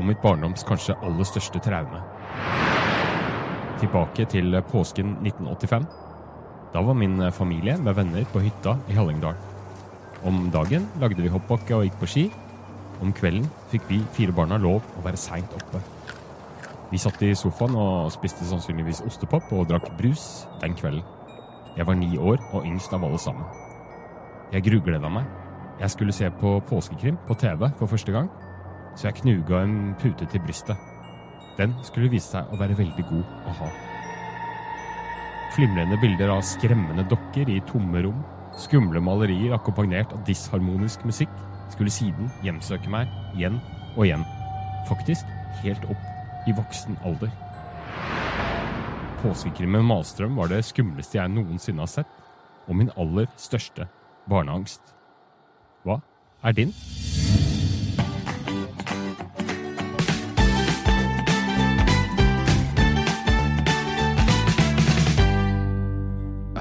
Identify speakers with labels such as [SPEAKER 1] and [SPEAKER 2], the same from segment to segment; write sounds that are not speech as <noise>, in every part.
[SPEAKER 1] om mitt barndoms kanskje aller største traume. Tilbake til påsken 1985. Da var min familie med venner på hytta i Hallingdal. Om dagen lagde vi hoppbakke og gikk på ski. Om kvelden fikk vi fire barna lov å være seint oppe. Vi satt i sofaen og spiste sannsynligvis ostepop og drakk brus den kvelden. Jeg var ni år og yngst av alle sammen. Jeg grugleda meg. Jeg skulle se på påskekrim på TV for første gang, så jeg knuga en pute til brystet. Den skulle vise seg å være veldig god å ha. Flimrende bilder av skremmende dokker i tomme rom, skumle malerier akkompagnert av disharmonisk musikk, skulle siden hjemsøke meg igjen og igjen. Faktisk helt opp i voksen alder. Påskekrimmen Malstrøm var det skumleste jeg noensinne har sett, og min aller største barneangst. Hva er din?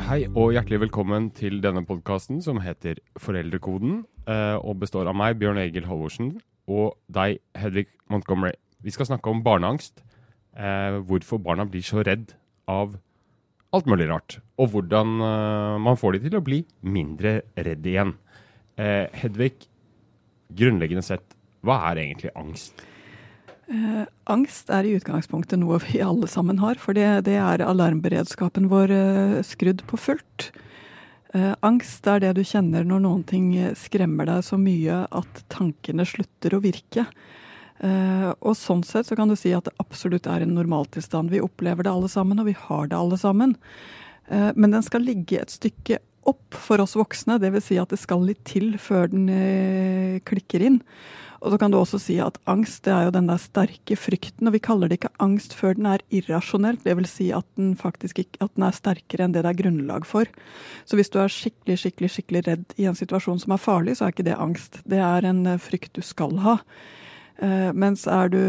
[SPEAKER 1] Hei og hjertelig velkommen til denne podkasten som heter Foreldrekoden, eh, og består av meg, Bjørn Egil Halvorsen, og deg, Hedvig Montgomery. Vi skal snakke om barneangst, eh, hvorfor barna blir så redd av alt mulig rart, og hvordan eh, man får de til å bli mindre redd igjen. Hedvig, grunnleggende sett, hva er egentlig angst?
[SPEAKER 2] Eh, angst er i utgangspunktet noe vi alle sammen har, for det, det er alarmberedskapen vår eh, skrudd på fullt. Eh, angst er det du kjenner når noen ting skremmer deg så mye at tankene slutter å virke. Eh, og sånn sett så kan du si at det absolutt er en normaltilstand. Vi opplever det alle sammen, og vi har det alle sammen. Eh, men den skal ligge et stykke opp for oss voksne, dvs. Si at det skal litt til før den eh, klikker inn. Og så kan du også si at angst det er jo den der sterke frykten, og vi kaller det ikke angst før den er irrasjonell. Det vil si at at den er sterkere enn det det er grunnlag for. Så hvis du er skikkelig, skikkelig, skikkelig redd i en situasjon som er farlig, så er ikke det angst. Det er en eh, frykt du skal ha. Uh, mens er du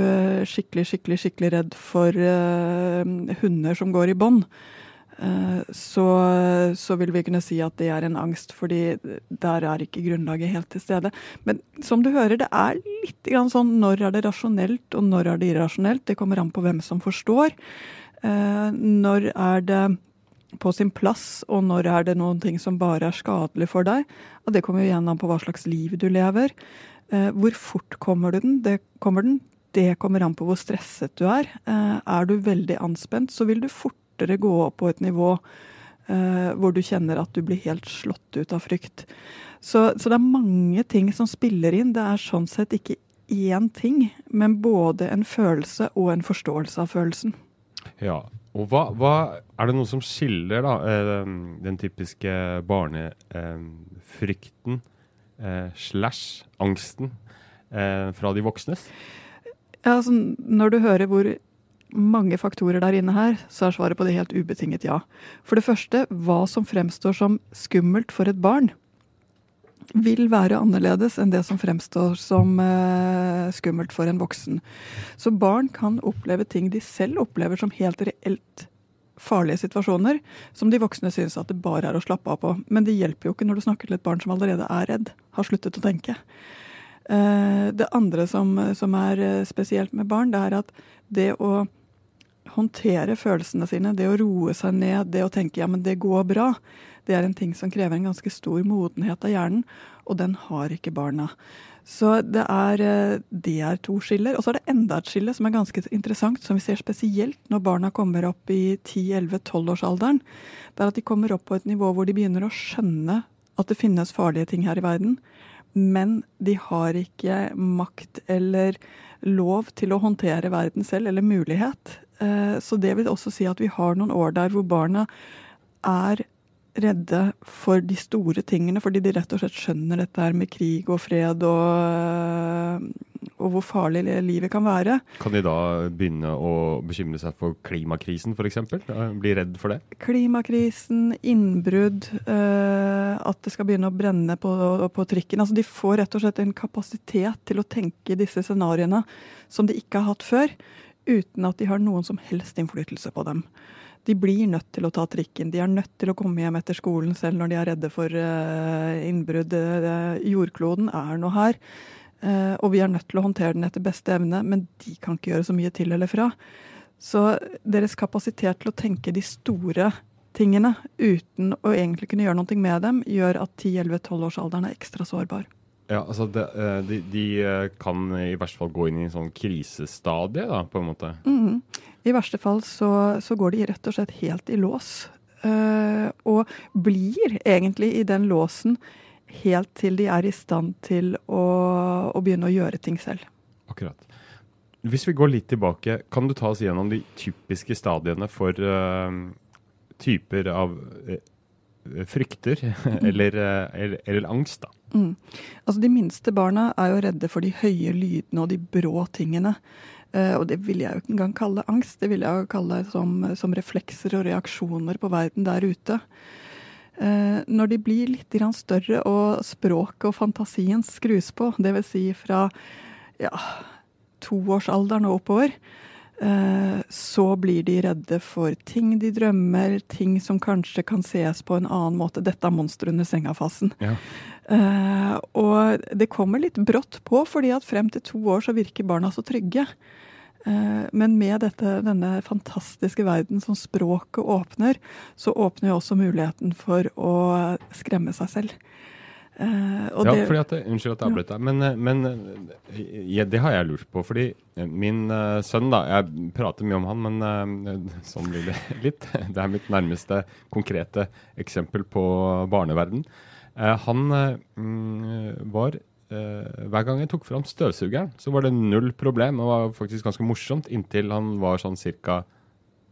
[SPEAKER 2] skikkelig, skikkelig, skikkelig redd for hunder som går i bånd, Eh, så, så, vil vi kunne si at det er en angst, fordi der er ikke grunnlaget helt til stede. Men som du hører, det er litt sånn når er det rasjonelt, og når er det irrasjonelt? Det kommer an på hvem som forstår. Eh, når er det på sin plass, og når er det noen ting som bare er skadelig for deg? Og det kommer igjen an på hva slags liv du lever. Eh, hvor fort kommer den? Det kommer den. Det kommer an på hvor stresset du er. Er du veldig anspent, så vil du fort fortere gå opp på et nivå eh, hvor du kjenner at du blir helt slått ut av frykt. Så, så, det er mange ting som spiller inn. Det er sånn sett ikke én ting, men både en følelse og en forståelse av følelsen.
[SPEAKER 1] Ja, og hva, hva Er det noe som skiller da, eh, den typiske barnefrykten eh, slash angsten fra de voksnes?
[SPEAKER 2] Ja, altså, når du hører hvor mange faktorer der inne her, så er svaret på det helt ubetinget ja. For det første, hva som fremstår som skummelt for et barn, vil være annerledes enn det som fremstår som eh, skummelt for en voksen. Så barn kan oppleve ting de selv opplever som helt reelt farlige situasjoner, som de voksne syns at det bare er å slappe av på. Men det hjelper jo ikke når du snakker til et barn som allerede er redd, har sluttet å tenke. Uh, det andre som, som er eh, spesielt med barn, det er at det å håndtere følelsene sine, det å roe seg ned, det å tenke ja, men det går bra, det er en ting som krever en ganske stor modenhet av hjernen, og den har ikke barna. Så det er, eh, det er to skiller. Og så er det enda et skille som er ganske interessant, som vi ser spesielt når barna kommer opp i 10-11-12-årsalderen. Det er at de kommer opp på et nivå hvor de begynner å skjønne at det finnes farlige ting her i verden. Men de har ikke makt eller lov til å håndtere verden selv, eller mulighet. Eh, så det vil også si at vi har noen år der hvor barna er redde for de store tingene, fordi de rett og slett skjønner dette her med krig og fred og, øh, og hvor farlig livet kan være.
[SPEAKER 1] Kan de da begynne å bekymre seg for klimakrisen f.eks.? Bli redd for det?
[SPEAKER 2] Klimakrisen, innbrudd, øh, at det skal begynne å brenne på, på, trikken. Altså De får rett og slett en kapasitet til å tenke disse scenarioene som de ikke har hatt før, uten at de har noen som helst innflytelse på dem de blir nødt til å ta trikken. De er nødt til å komme hjem etter skolen selv når de er redde for uh, innbrudd. Uh, jordkloden er nå her, uh, og vi er nødt til å håndtere den etter beste evne, men de kan ikke gjøre så mye til eller fra. Så deres kapasitet til å tenke de store tingene uten å egentlig kunne gjøre noe med dem, gjør at 10-11-12-årsalderen er ekstra sårbar.
[SPEAKER 1] Ja, altså de, de, de, kan i verste fall gå inn i en sånn krisestadie, da, på en måte?
[SPEAKER 2] Mm. I verste fall så, så, går de rett og slett helt i lås. Uh, og blir egentlig i den låsen helt til de er i stand til å, å, begynne å gjøre ting selv.
[SPEAKER 1] Akkurat. Hvis vi går litt tilbake, kan du ta oss gjennom de typiske stadiene for uh, typer av frykter <laughs> eller, eller, eller, angst, da?
[SPEAKER 2] Mm. Altså De minste barna er jo redde for de høye lydene og de brå tingene. Uh, og det vil jeg jo ikke engang kalle angst, det vil jeg jo kalle som, som reflekser og reaksjoner på verden der ute. Når de blir litt større og språket og fantasien skrus på, dvs. Si fra ja, toårsalderen og oppover, så blir de redde for ting de drømmer, ting som kanskje kan ses på en annen måte. Dette er monster under senga-fasen. Ja. Uh, og det kommer litt brått på, fordi at frem til to år så virker barna så trygge. Uh, men med dette, denne fantastiske verden som språket åpner, så åpner jo også muligheten for å skremme seg selv.
[SPEAKER 1] Uh, ja, det, fordi at, Unnskyld at jeg avbrøt deg, men, men ja, det har jeg lurt på. Fordi min sønn, da Jeg prater mye om han, men <laughs> sånn blir det <laughs> litt. Det er mitt nærmeste konkrete eksempel på barneverden. Eh, han eh, mm, var eh, Hver gang jeg tok fram støvsugeren, så var det null problem. Det var faktisk ganske morsomt inntil han var sånn cirka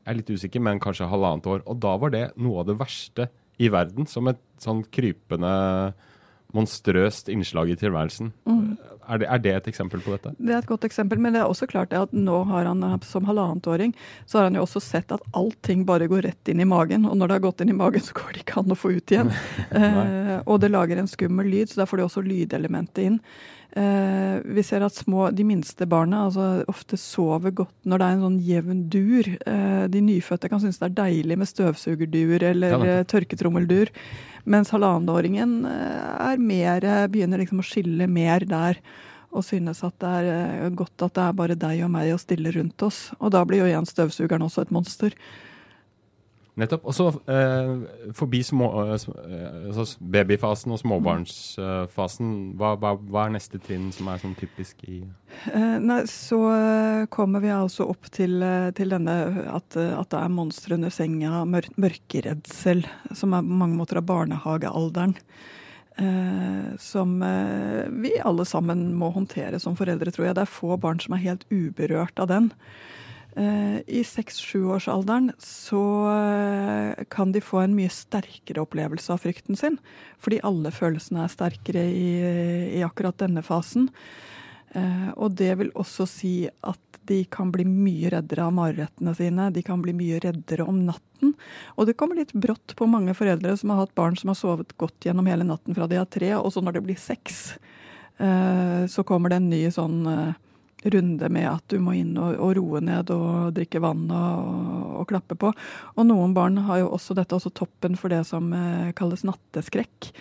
[SPEAKER 1] Jeg er litt usikker, men kanskje halvannet år. Og da var det noe av det verste i verden. Som et sånn krypende monstrøst innslag i tilværelsen. Mm. Er, det, er, det, et eksempel på dette?
[SPEAKER 2] Det er et godt eksempel, men det er også klart at nå har han som halvannetåring så har han jo også sett at allting bare går rett inn i magen. Og når det har gått inn i magen, så går det ikke an å få ut igjen. <laughs> eh, og det lager en skummel lyd, så da får du også lydelementet inn. Eh, vi ser at små, de minste barna altså, ofte sover godt når det er en sånn jevn dur. Eh, de nyfødte kan synes det er deilig med støvsugerdur eller ja, eh, tørketrommeldur. Mens halvannenåringen eh, er mer, begynner liksom å skille mer der. Og synes at det er eh, godt at det er bare deg og meg og stille rundt oss. Og da blir jo igjen støvsugeren også et monster.
[SPEAKER 1] Nettopp. Og så eh, forbi små, eh, eh, altså babyfasen og småbarnsfasen, hva, hva, hva, er neste trinn som er sånn typisk i
[SPEAKER 2] eh, Nei, Så kommer vi altså opp til, til denne at, at, det er monstre under senga, mør, mørkeredsel, som er på mange måter av barnehagealderen. Eh, som eh, vi alle sammen må håndtere som foreldre, tror jeg. Det er få barn som er helt uberørt av den. Eh, I seks-sjuårsalderen så eh, kan de få en mye sterkere opplevelse av frykten sin. Fordi alle følelsene er sterkere i, i akkurat denne fasen. Eh, og det vil også si at de kan bli mye reddere av marerettene sine. De kan bli mye reddere om natten. Og det kommer litt brått på mange foreldre som har hatt barn som har sovet godt gjennom hele natten fra de er tre, og så når det blir seks, så kommer det en ny sånn runde med at du må inn og, og roe ned og drikke vann og, og, klappe på. Og noen barn har jo også dette også toppen for det som eh, kalles natteskrekk.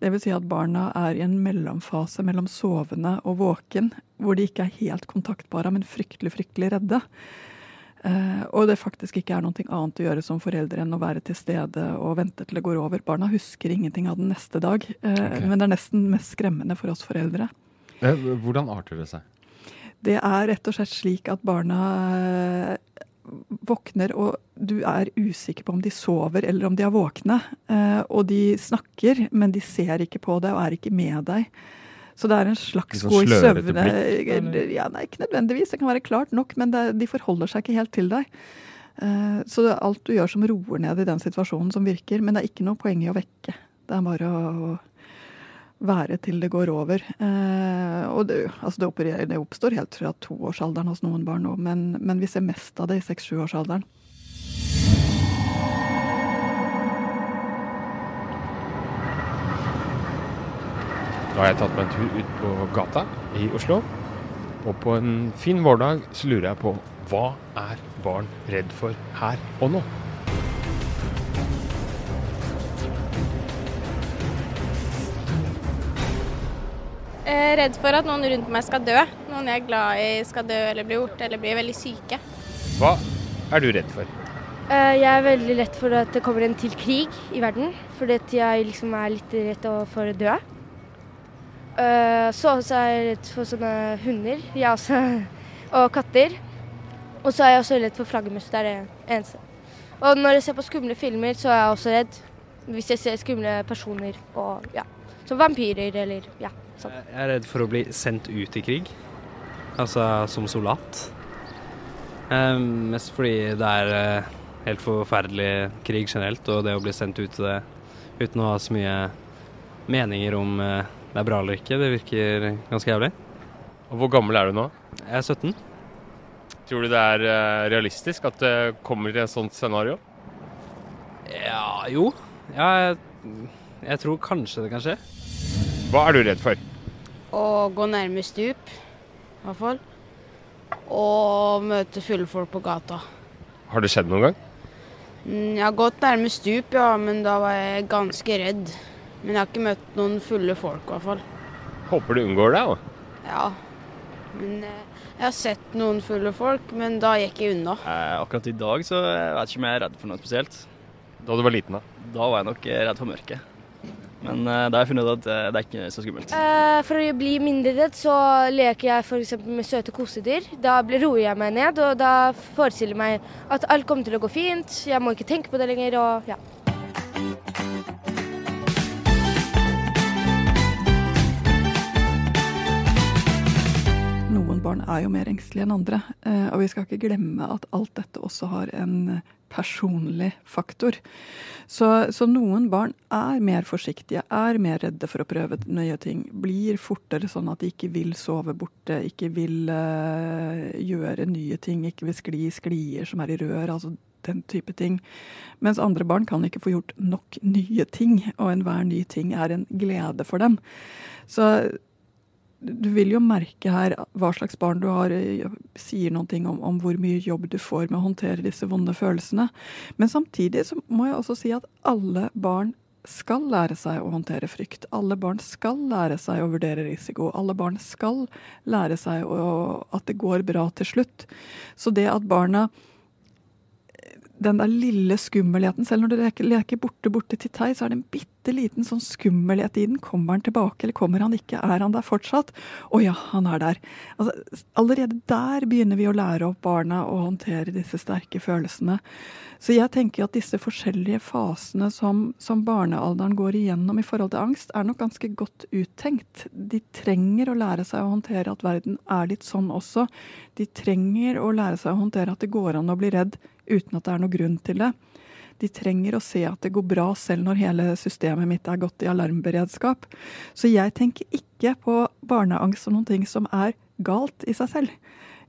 [SPEAKER 2] Dvs. Si at barna er i en mellomfase mellom sovende og våken, hvor de ikke er helt kontaktbare, men fryktelig, fryktelig redde. Eh, og det faktisk ikke er noe annet å gjøre som foreldre enn å være til stede og vente til det går over. Barna husker ingenting av den neste dag, eh, okay. men det er nesten mest skremmende for oss foreldre.
[SPEAKER 1] Eh, hvordan arter det seg?
[SPEAKER 2] Det er rett og slett slik at barna eh, våkner, og du er usikker på om de sover eller om de er våkne. Eh, og de snakker, men de ser ikke på deg og er ikke med deg. Så det er en slags
[SPEAKER 1] gå i søvne
[SPEAKER 2] ja, Nei, ikke nødvendigvis. Det kan være klart nok, men det, de forholder seg ikke helt til deg. Eh, så det er alt du gjør som roer ned i den situasjonen, som virker. Men det er ikke noe poeng i å vekke. Det er bare å være til det går over. Eh, og det, altså det, opererer, det, oppstår helt fra toårsalderen hos noen barn òg, men, men, vi ser mest av det i seks-sjuårsalderen.
[SPEAKER 1] Da har jeg tatt meg en tur ut på gata i Oslo. Og på en fin vårdag så lurer jeg på hva er barn redd for her og nå?
[SPEAKER 3] Er redd for at noen rundt meg skal dø. Noen jeg er glad i skal dø eller bli borte eller bli veldig syke.
[SPEAKER 1] Hva er du redd for?
[SPEAKER 4] Eh, jeg er veldig redd for at det kommer en til krig i verden. Fordi jeg liksom er litt redd for å dø. Så så er jeg redd for sånne hunder jeg også, <laughs> og katter. Og så er jeg også redd for flaggermus. Det er det eneste. Og når jeg ser på skumle filmer, så er jeg også redd. Hvis jeg ser skumle personer og ja, som vampyrer eller ja.
[SPEAKER 5] Sånn. Jeg er redd for å bli sendt ut i krig, altså som soldat. Um, mest fordi det er uh, helt forferdelig krig generelt, og det å bli sendt ut til det uten å ha så mye meninger om uh, det er bra eller ikke, det virker ganske jævlig.
[SPEAKER 1] Og Hvor gammel er du nå?
[SPEAKER 5] Jeg er 17.
[SPEAKER 1] Tror du det er uh, realistisk at det kommer til et sånt scenario?
[SPEAKER 5] Ja, jo. Ja, jeg, jeg tror kanskje det kan skje.
[SPEAKER 1] Hva er du redd for?
[SPEAKER 6] Å gå nærme stup, i hvert fall. Og møte fulle folk på gata.
[SPEAKER 1] Har det skjedd noen gang?
[SPEAKER 6] Mm, jeg har gått nærme stup, ja, men da var jeg ganske redd. Men jeg har ikke møtt noen fulle folk, i hvert fall.
[SPEAKER 1] Håper du unngår det, da.
[SPEAKER 6] Ja. Men eh, jeg har sett noen fulle folk, men da gikk jeg unna.
[SPEAKER 7] Eh, akkurat i dag så jeg vet ikke om jeg er redd for noe spesielt.
[SPEAKER 1] Da du var liten, da?
[SPEAKER 7] Da var jeg nok redd for mørket. Men uh, da har jeg funnet ut at uh, det er ikke så skummelt.
[SPEAKER 4] Uh, for å bli mindre redd, så leker jeg f.eks. med søte kosedyr. Da roer jeg meg ned, og da forestiller jeg meg at alt kommer til å gå fint. Jeg må ikke tenke på det lenger, og ja.
[SPEAKER 2] Noen barn er jo mer engstelige enn andre, og vi skal ikke glemme at alt dette også har en personlig faktor. Så, så, noen barn er mer forsiktige, er mer redde for å prøve nye ting. Blir fortere sånn at de ikke vil sove borte, ikke vil uh, gjøre nye ting, ikke vil skli i sklier som er i rør. altså den type ting. Mens andre barn kan ikke få gjort nok nye ting, og enhver ny ting er en glede for dem. Så du vil jo merke her hva slags barn du har, sier sier ting om, om, hvor mye jobb du får med å håndtere disse vonde følelsene. Men samtidig så må jeg også si at alle barn skal lære seg å håndtere frykt. Alle barn skal lære seg å vurdere risiko. Alle barn skal lære seg å, at det går bra til slutt. Så det at barna den der lille skummelheten. Selv når du leker, leker borte, borte til tei, så er det en bitte liten sånn skummelhet i den. Kommer han tilbake, eller kommer han ikke? Er han der fortsatt? Å ja, han er der. Altså, allerede der begynner vi å lære opp barna å håndtere disse sterke følelsene. Så jeg tenker at disse forskjellige fasene som, som barnealderen går igjennom i forhold til angst, er nok ganske godt uttenkt. De trenger å lære seg å håndtere at verden er litt sånn også. De trenger å lære seg å håndtere at det går an å bli redd uten at det er noe grunn til det. De trenger å se at det går bra selv når hele systemet mitt er gått i alarmberedskap. Så jeg tenker ikke på barneangst som noen ting som er galt i seg selv.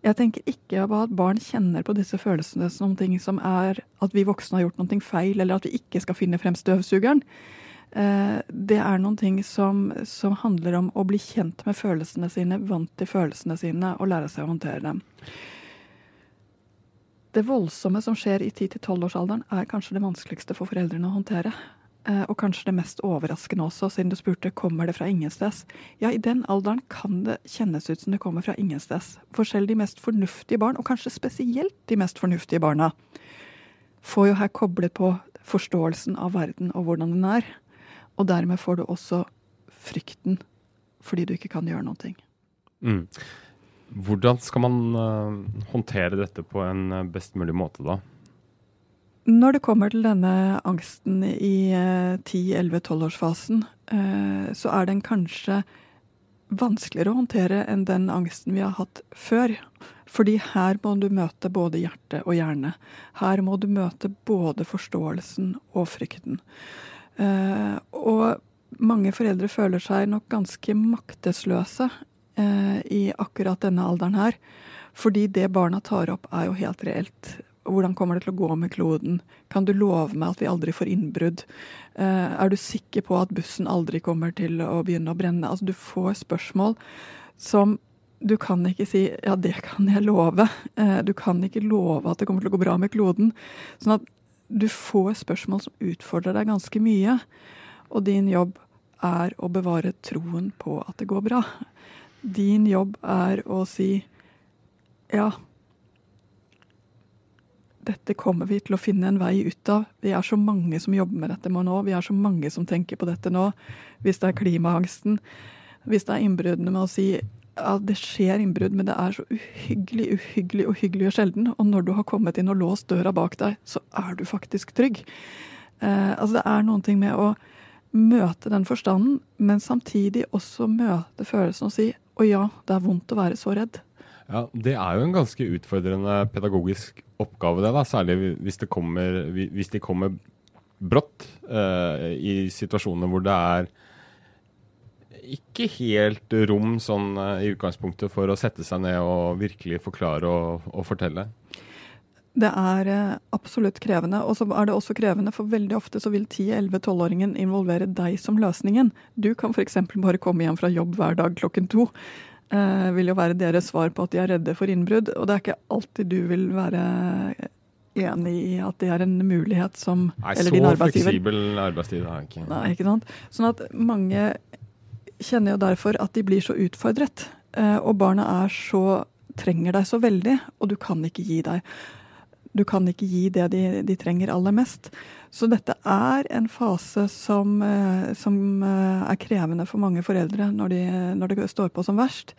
[SPEAKER 2] Jeg tenker ikke på at barn kjenner på disse følelsene som noen ting som er at vi voksne har gjort noe feil, eller at vi ikke skal finne frem støvsugeren. Eh, det er noen ting som, som, handler om å bli kjent med følelsene sine, vant til følelsene sine og lære seg å håndtere dem. Det voldsomme som skjer i 10-12-årsalderen, er kanskje det vanskeligste for foreldrene å håndtere. Eh, og kanskje det mest overraskende også, siden du spurte kommer det fra ingensteds. Ja, i den alderen kan det kjennes ut som det kommer fra ingensteds. For selv de mest fornuftige barn, og kanskje spesielt de mest fornuftige barna, får jo her koblet på forståelsen av verden og hvordan den er. Og dermed får du også frykten fordi du ikke kan gjøre noe.
[SPEAKER 1] Mm. Hvordan skal man uh, håndtere dette på en eh, best mulig måte, da?
[SPEAKER 2] Når det kommer til denne angsten i uh, 10-11-12-årsfasen, uh, så er den kanskje vanskeligere å håndtere enn den angsten vi har hatt før. Fordi her må du møte både hjerte og hjerne. Her må du møte både forståelsen og frykten. Og mange foreldre føler seg nok ganske maktesløse uh, i akkurat denne alderen her. Fordi det barna tar opp, er jo helt reelt. Hvordan kommer det til å gå med kloden? Kan du love meg at vi aldri får innbrudd? Eh, er du sikker på at bussen aldri kommer til å begynne å brenne? Altså, du får spørsmål som du kan ikke si 'ja, det kan jeg love'. Du kan ikke love at det kommer til å gå bra med kloden. Sånn at du får spørsmål som utfordrer deg ganske mye. Og din jobb er å bevare troen på at det går bra. Din jobb er å si ja, dette kommer vi til å finne en vei ut av. Vi er så mange som jobber med dette nå. Vi er så mange som tenker på dette nå. Hvis det er klimaangsten, hvis det er innbruddene med å si ja, det skjer innbrudd, men det er så uhyggelig, uhyggelig, uhyggelig og sjelden. Og når du har kommet inn og låst døra bak deg, så er du faktisk trygg. Eh, altså Det er noen ting med å møte den forstanden, men samtidig også møte følelsen og si å ja, det er vondt å være så redd.
[SPEAKER 1] Ja, Det er jo en ganske utfordrende pedagogisk oppgave, det da, særlig hvis det kommer, hvis de kommer brått eh, i situasjoner hvor det er ikke helt rom sånn uh, i utgangspunktet for å sette seg ned og virkelig forklare og, og fortelle?
[SPEAKER 2] Det er uh, absolutt krevende. Og så er det også krevende, for veldig ofte så vil 10-11-12-åringen involvere deg som løsningen. Du kan f.eks. bare komme hjem fra jobb hver dag klokken to. Eh, vil jo være deres svar på at de er redde for innbrudd. Og det er ikke alltid du vil være enig i at det er en mulighet som
[SPEAKER 1] Nei, eller din arbeidsgiver. Så fleksibel arbeidstid har jeg ikke.
[SPEAKER 2] Nei, ikke sant. Sånn at mange kjenner jo derfor at de blir så utfordret. Eh, og barna er så trenger deg så veldig, og du kan ikke gi deg. Du kan ikke gi det de, de trenger aller mest. Så dette er en fase som, eh, som eh, er krevende for mange foreldre når, de, når, det står på som verst.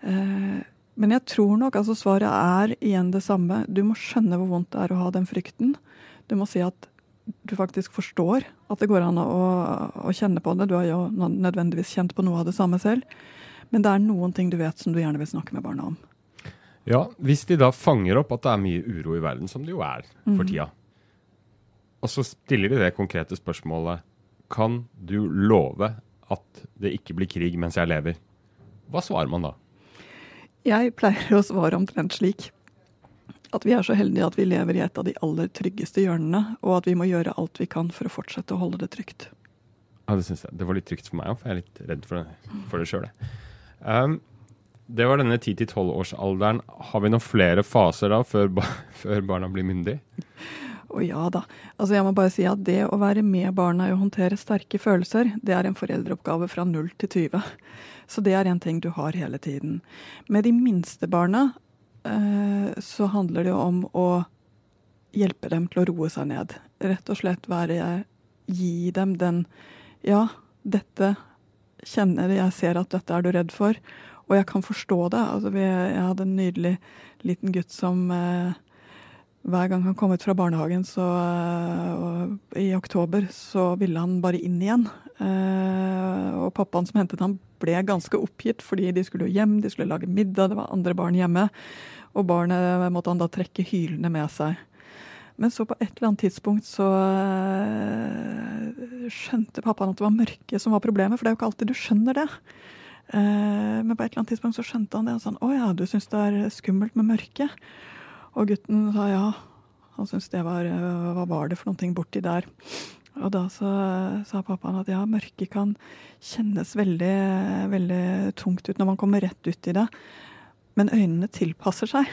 [SPEAKER 2] Men jeg tror nok altså svaret er igjen det samme. Du må skjønne hvor vondt det er å ha den frykten. Du må si at du faktisk forstår at det går an å, å, kjenne på det. Du har jo nødvendigvis kjent på noe av det samme selv. Men det er noen ting du vet som du gjerne vil snakke med barna om.
[SPEAKER 1] Ja, Hvis de da fanger opp at det er mye uro i verden, som det jo er for mhm. tida, og så stiller de det konkrete spørsmålet Kan du love at det ikke blir krig mens jeg lever? Hva svarer man da?
[SPEAKER 2] Jeg pleier å svare omtrent slik at vi er så heldige at vi lever i et av de aller tryggeste hjørnene, og at vi må gjøre alt vi kan for å fortsette å holde det trygt.
[SPEAKER 1] Ja, Det synes jeg. Det var litt trygt for meg òg, for jeg er litt redd for det, for det sjøl. Um, det var denne 10-12-årsalderen. Har vi noen flere faser da, før, <laughs> før barna blir myndige?
[SPEAKER 2] Å ja da. Altså jeg må bare si at det å være med barna i å håndtere sterke følelser, det er en foreldreoppgave fra 0 til 20. Så det er en ting du har hele tiden. Med de minste barna Eh, så handler det jo om å hjelpe dem til å roe seg ned. Rett og slett være Gi dem den Ja, dette kjenner jeg, ser at dette er du redd for, og jeg kan forstå det. Altså, jeg hadde en nydelig liten gutt som eh, hver gang han kom ut fra barnehagen så, eh, i oktober, så ville han bare inn igjen. Eh, og pappaen som hentet ham, ble ganske oppgitt fordi de skulle hjem, de skulle lage middag, det var andre barn hjemme. Og barnet måtte han da trekke hylende med seg. Men så på et eller annet tidspunkt så uh, skjønte pappaen at det var mørket som var problemet, for det er jo ikke alltid du skjønner det. Eh, men på et eller annet tidspunkt så skjønte han det. Han sa å ja, du syns det er skummelt med mørke? Og gutten sa ja. Han syntes det var eh, Hva var det for noe borti der? Og da så, sa pappaen at ja, mørket kan kjennes veldig, veldig tungt ut når man kommer rett ut i det. Men øynene tilpasser seg.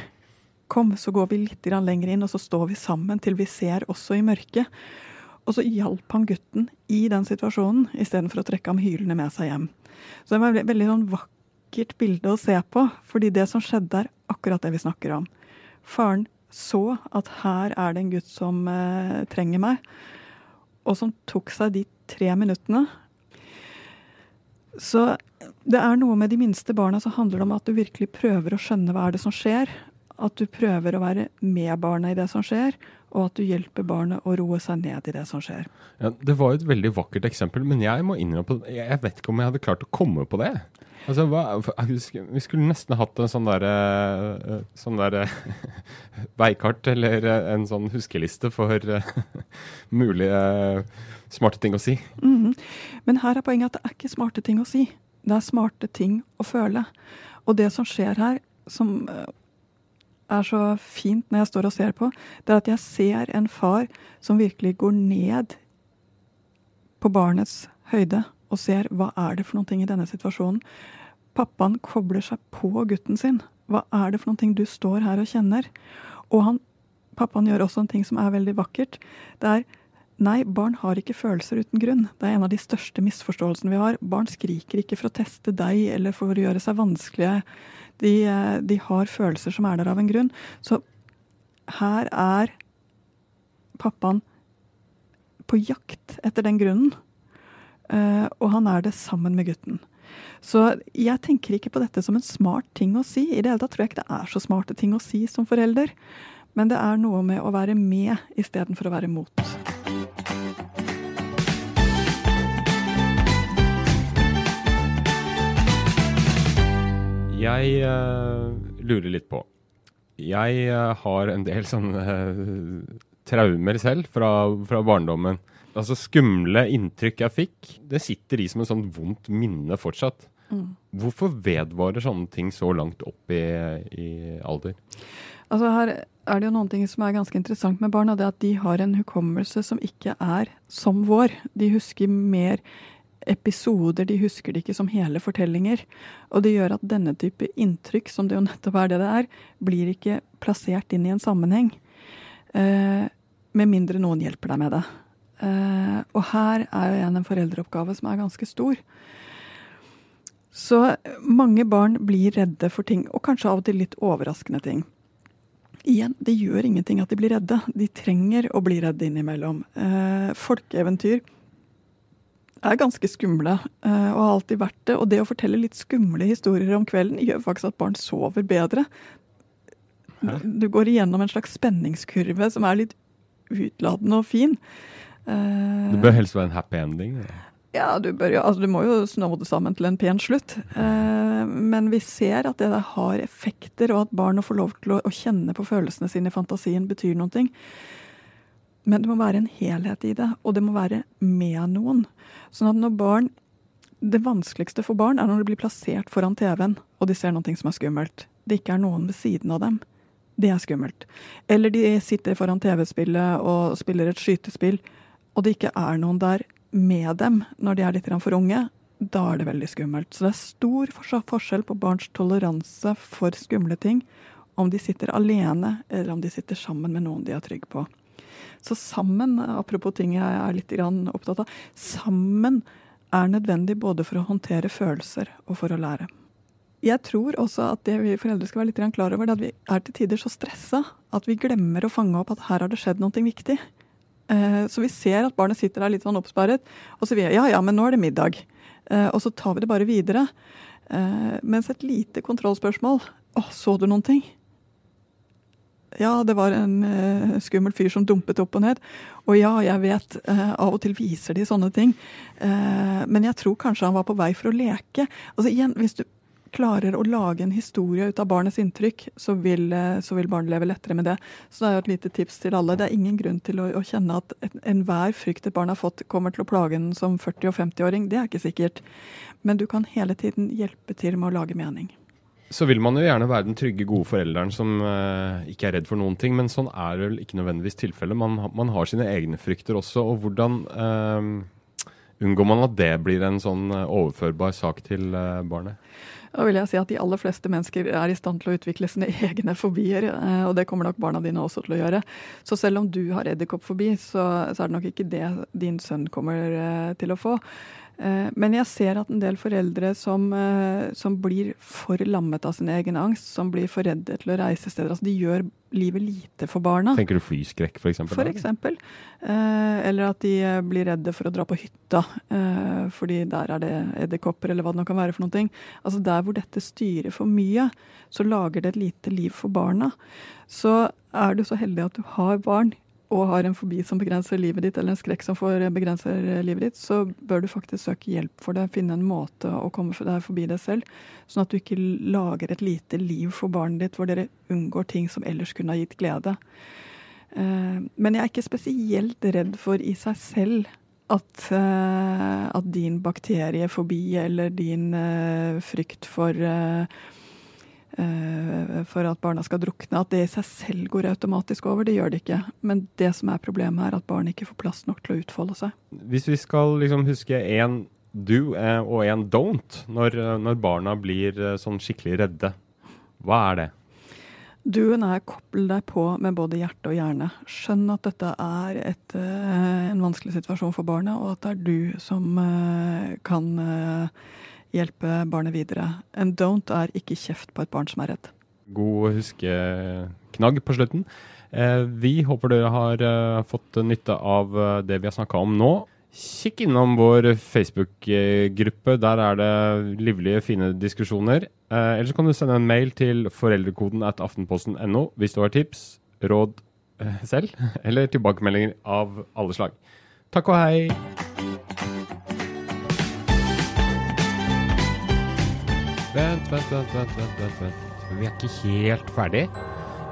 [SPEAKER 2] Kom, så går vi litt lenger inn, og så står vi sammen til vi ser også i mørket. Og så hjalp han gutten i den situasjonen, istedenfor å trekke ham hylende med seg hjem. Så det var et veldig sånn vakkert bilde å se på, fordi det som skjedde, er akkurat det vi snakker om. Faren så at her er det en gutt som eh, trenger meg, og som tok seg de tre minuttene. Så det er noe med de minste barna som handler om at du virkelig prøver å skjønne hva er det som skjer. At du prøver å være med barna i det som skjer, og at du hjelper barnet å roe seg ned i det som skjer.
[SPEAKER 1] Ja, det var jo et veldig vakkert eksempel, men jeg må innrømme jeg vet ikke om jeg hadde klart å komme på det. Altså, hva, vi skulle nesten hatt en sånn derre eh, sånn der, <laughs> veikart eller eh, en sånn huskeliste for <laughs> mulige smarte ting å si.
[SPEAKER 2] Mm -hmm. Men her er poenget at det er ikke smarte ting å si. Det er smarte ting å føle. Og det som skjer her, som er så fint når jeg står og ser på, det er at jeg ser en far som virkelig går ned på barnets høyde og ser hva er det for noe i denne situasjonen. Pappaen kobler seg på gutten sin. Hva er det for noe du står her og kjenner? Og han, pappaen gjør også en ting som er veldig vakkert. Det er Nei, barn har ikke følelser uten grunn. Det er en av de største misforståelsene vi har. Barn skriker ikke for å teste deg eller for å gjøre seg vanskelige. De, de har følelser som er der av en grunn. Så her er pappaen på jakt etter den grunnen. Uh, og han er det sammen med gutten. Så jeg tenker ikke på dette som en smart ting å si. I det hele tatt tror jeg ikke det er så smarte ting å si som forelder. Men det er noe med å være med istedenfor å være mot.
[SPEAKER 1] Jeg uh, lurer litt på Jeg uh, har en del <laughs> sånne uh, traumer selv fra, fra, barndommen. Altså Skumle inntrykk jeg fikk, det sitter i som et sånt vondt minne fortsatt. Mm. Hvorfor vedvarer sånne ting så langt opp i, i alder?
[SPEAKER 2] Altså Her er det jo noen ting som er ganske interessant med barn, og det er at de har en hukommelse som ikke er som vår. De husker mer episoder, de husker det ikke som hele fortellinger. Og det gjør at denne type inntrykk, som det jo nettopp er det det er, blir ikke plassert inn i en sammenheng. Eh, med mindre noen hjelper deg med det. Eh, og her er jo igjen en foreldreoppgave som er ganske stor. Så mange barn blir redde for ting, og kanskje av og til litt overraskende ting. Igjen, det gjør ingenting at de blir redde. De trenger å bli redde innimellom. Eh, folkeeventyr er ganske skumle, eh, og har alltid vært det. Og det å fortelle litt skumle historier om kvelden gjør faktisk at barn sover bedre. Du går igjennom en slags spenningskurve som er litt utladende og fin.
[SPEAKER 1] Eh, det bør helst være en happy ending?
[SPEAKER 2] Ja, du, bør jo, altså, du må jo snå det sammen til en pen slutt. Eh, men vi ser at det der har effekter, og at barn får lov til å kjenne på følelsene sine i fantasien, betyr noe. Men det må være en helhet i det, og det må være med noen. Sånn at når barn Det vanskeligste for barn er når de blir plassert foran TV-en, og de ser noe som er skummelt. Det ikke er noen ved siden av dem. Det er skummelt. Eller de sitter foran TV-spillet og spiller et skytespill, og det ikke er noen der med dem når de er litt for unge. Da er det veldig skummelt. Så det er stor forskjell på barns toleranse for skumle ting om de sitter alene, eller om de sitter sammen med noen de er trygge på. Så sammen, apropos ting jeg er litt opptatt av, sammen er nødvendig både for å håndtere følelser og for å lære. Jeg tror også at det vi foreldre skal være litt klar over, er at vi er til tider så stressa at vi glemmer å fange opp at her har det skjedd noe viktig. Eh, så vi ser at barnet sitter der litt sånn oppsparet, og så sier vi ja ja, men nå er det middag. Eh, og så tar vi det bare videre. Eh, mens et lite kontrollspørsmål Å, så du noen ting? Ja, det var en uh, skummel fyr som dumpet opp og ned. Og ja, jeg vet, uh, av og til viser de sånne ting. Uh, men jeg tror kanskje han var på vei for å leke. Altså igjen, hvis du klarer å lage en historie ut av barnets inntrykk, så vil, så vil barnet leve lettere med det. Så det er et lite tips til alle. Det er ingen grunn til å, å kjenne at enhver frykt et barn har fått, kommer til å plage den som 40- og 50-åring. Det er ikke sikkert. Men du kan hele tiden hjelpe til med å lage mening.
[SPEAKER 1] Så vil man jo gjerne være den trygge, gode forelderen som uh, ikke er redd for noen ting, men sånn er vel ikke nødvendigvis tilfellet. Man, man, har sine egne frykter også. Og hvordan uh, unngår man at det blir en sånn overførbar sak til uh, barnet?
[SPEAKER 2] Da vil jeg si at De aller fleste mennesker er i stand til å utvikle sine <laughs> egne fobier, eh, og det kommer nok barna dine også til å gjøre. Så selv om du har edderkoppfobi, så, så er det nok ikke det din sønn kommer eh, til å få. Eh, men jeg ser at en del foreldre som, eh, som, blir for lammet av sin egen angst, som blir for redde til å reise steder, altså de gjør livet lite for barna.
[SPEAKER 1] Tenker du flyskrekk, f.eks.?
[SPEAKER 2] For eksempel. Eh, eller at de blir redde for å dra på hytta, fordi der er det edderkopper, eller hva det nå kan være for ting. Altså Der hvor dette styrer for mye, så lager det et lite liv for barna. Så er du så heldig at du har barn og har en fobi som begrenser livet ditt, eller en skrekk som begrenser livet ditt, så bør du faktisk søke hjelp for det. Finne en måte å komme deg forbi det selv. Sånn at du ikke lager et lite liv for barnet ditt hvor dere unngår ting som ellers kunne ha gitt glede. Eh, men jeg er ikke spesielt redd for i seg selv at, eh, at din bakteriefobi eller din eh, frykt for Eh, for at barna skal drukne. At det i seg selv går automatisk over, det gjør det ikke. Men det som er problemet, er at barn ikke får plass nok til å utfolde seg.
[SPEAKER 1] Hvis vi skal liksom huske én do eh, og én don't når, eh, når, barna blir sånn skikkelig redde, hva er det?
[SPEAKER 2] Duen er koppel deg på med både hjerte og hjerne. Skjønn at dette er et, en vanskelig situasjon for barnet, og at det er du som kan hjelpe barnet videre. En don't er ikke kjeft på et barn som er redd.
[SPEAKER 1] God huskeknagg på slutten. Eh, vi håper dere har eh, fått nytte av eh, det vi har snakka om nå. Kikk innom vår Facebook-gruppe. Der er det livlige, fine diskusjoner. Eller så kan du sende en mail til foreldrekoden at aftenposten.no hvis du har tips, råd selv, <laughs> eller tilbakemeldinger av alle slag. Takk og hei! Vent, vent, vent, vent, vent, vent. vent. Vi er ikke helt ferdig.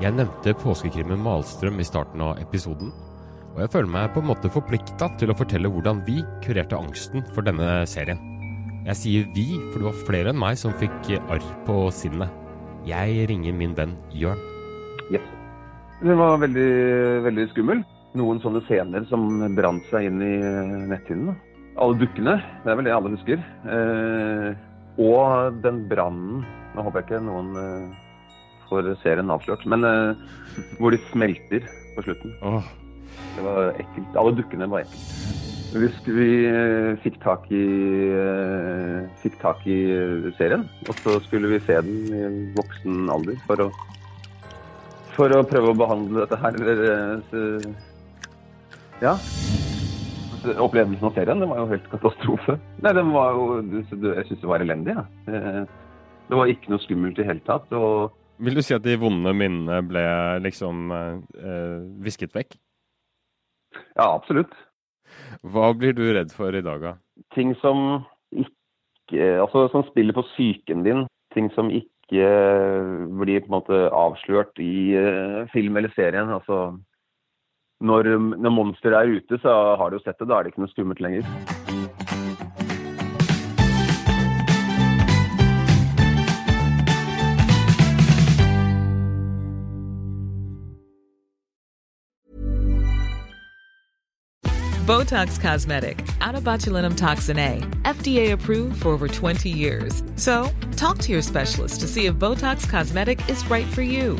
[SPEAKER 1] Jeg nevnte påskekrimmen Malstrøm i starten av episoden. Og jeg føler meg på en måte forplikta til å fortelle hvordan vi kurerte angsten for denne serien. Jeg sier vi, for det var flere enn meg som fikk arr på sinnet. Jeg ringer min venn Jørn.
[SPEAKER 8] Yes. Den var veldig, veldig skummel. Noen sånne scener som brant seg inn i netthinnen. Alle dukkene, det er vel det alle husker. Eh, og den brannen Nå håper jeg ikke noen uh, får serien avslørt, men uh, hvor de smelter på slutten.
[SPEAKER 1] Oh.
[SPEAKER 8] Det var ekkelt. Alle dukkene var ekkelt. Vi, vi uh, fikk tak i fikk tak i serien, og så skulle vi se den i voksen alder for å for å prøve å behandle dette her. Ja opplevelsen av serien det var jo helt katastrofe. Nei, den var jo, Jeg syns det var elendig. Ja. Eh, det var ikke noe skummelt i det hele tatt. og
[SPEAKER 1] Vil du si at de vonde minnene ble liksom eh, visket vekk?
[SPEAKER 8] Ja, absolutt.
[SPEAKER 1] Hva blir du redd for i dag, da?
[SPEAKER 8] Ting som ikke Altså som spiller på psyken din. Ting som ikke blir på en måte avslørt i uh, film eller serien. Altså når, når monsteret er ute, så har jo sett det. Da er det ikke noe skummelt lenger.
[SPEAKER 9] Botox Cosmetic, out of botulinum toxin A, FDA approved for over 20 years. So, talk to your specialist to see if Botox Cosmetic is right for you.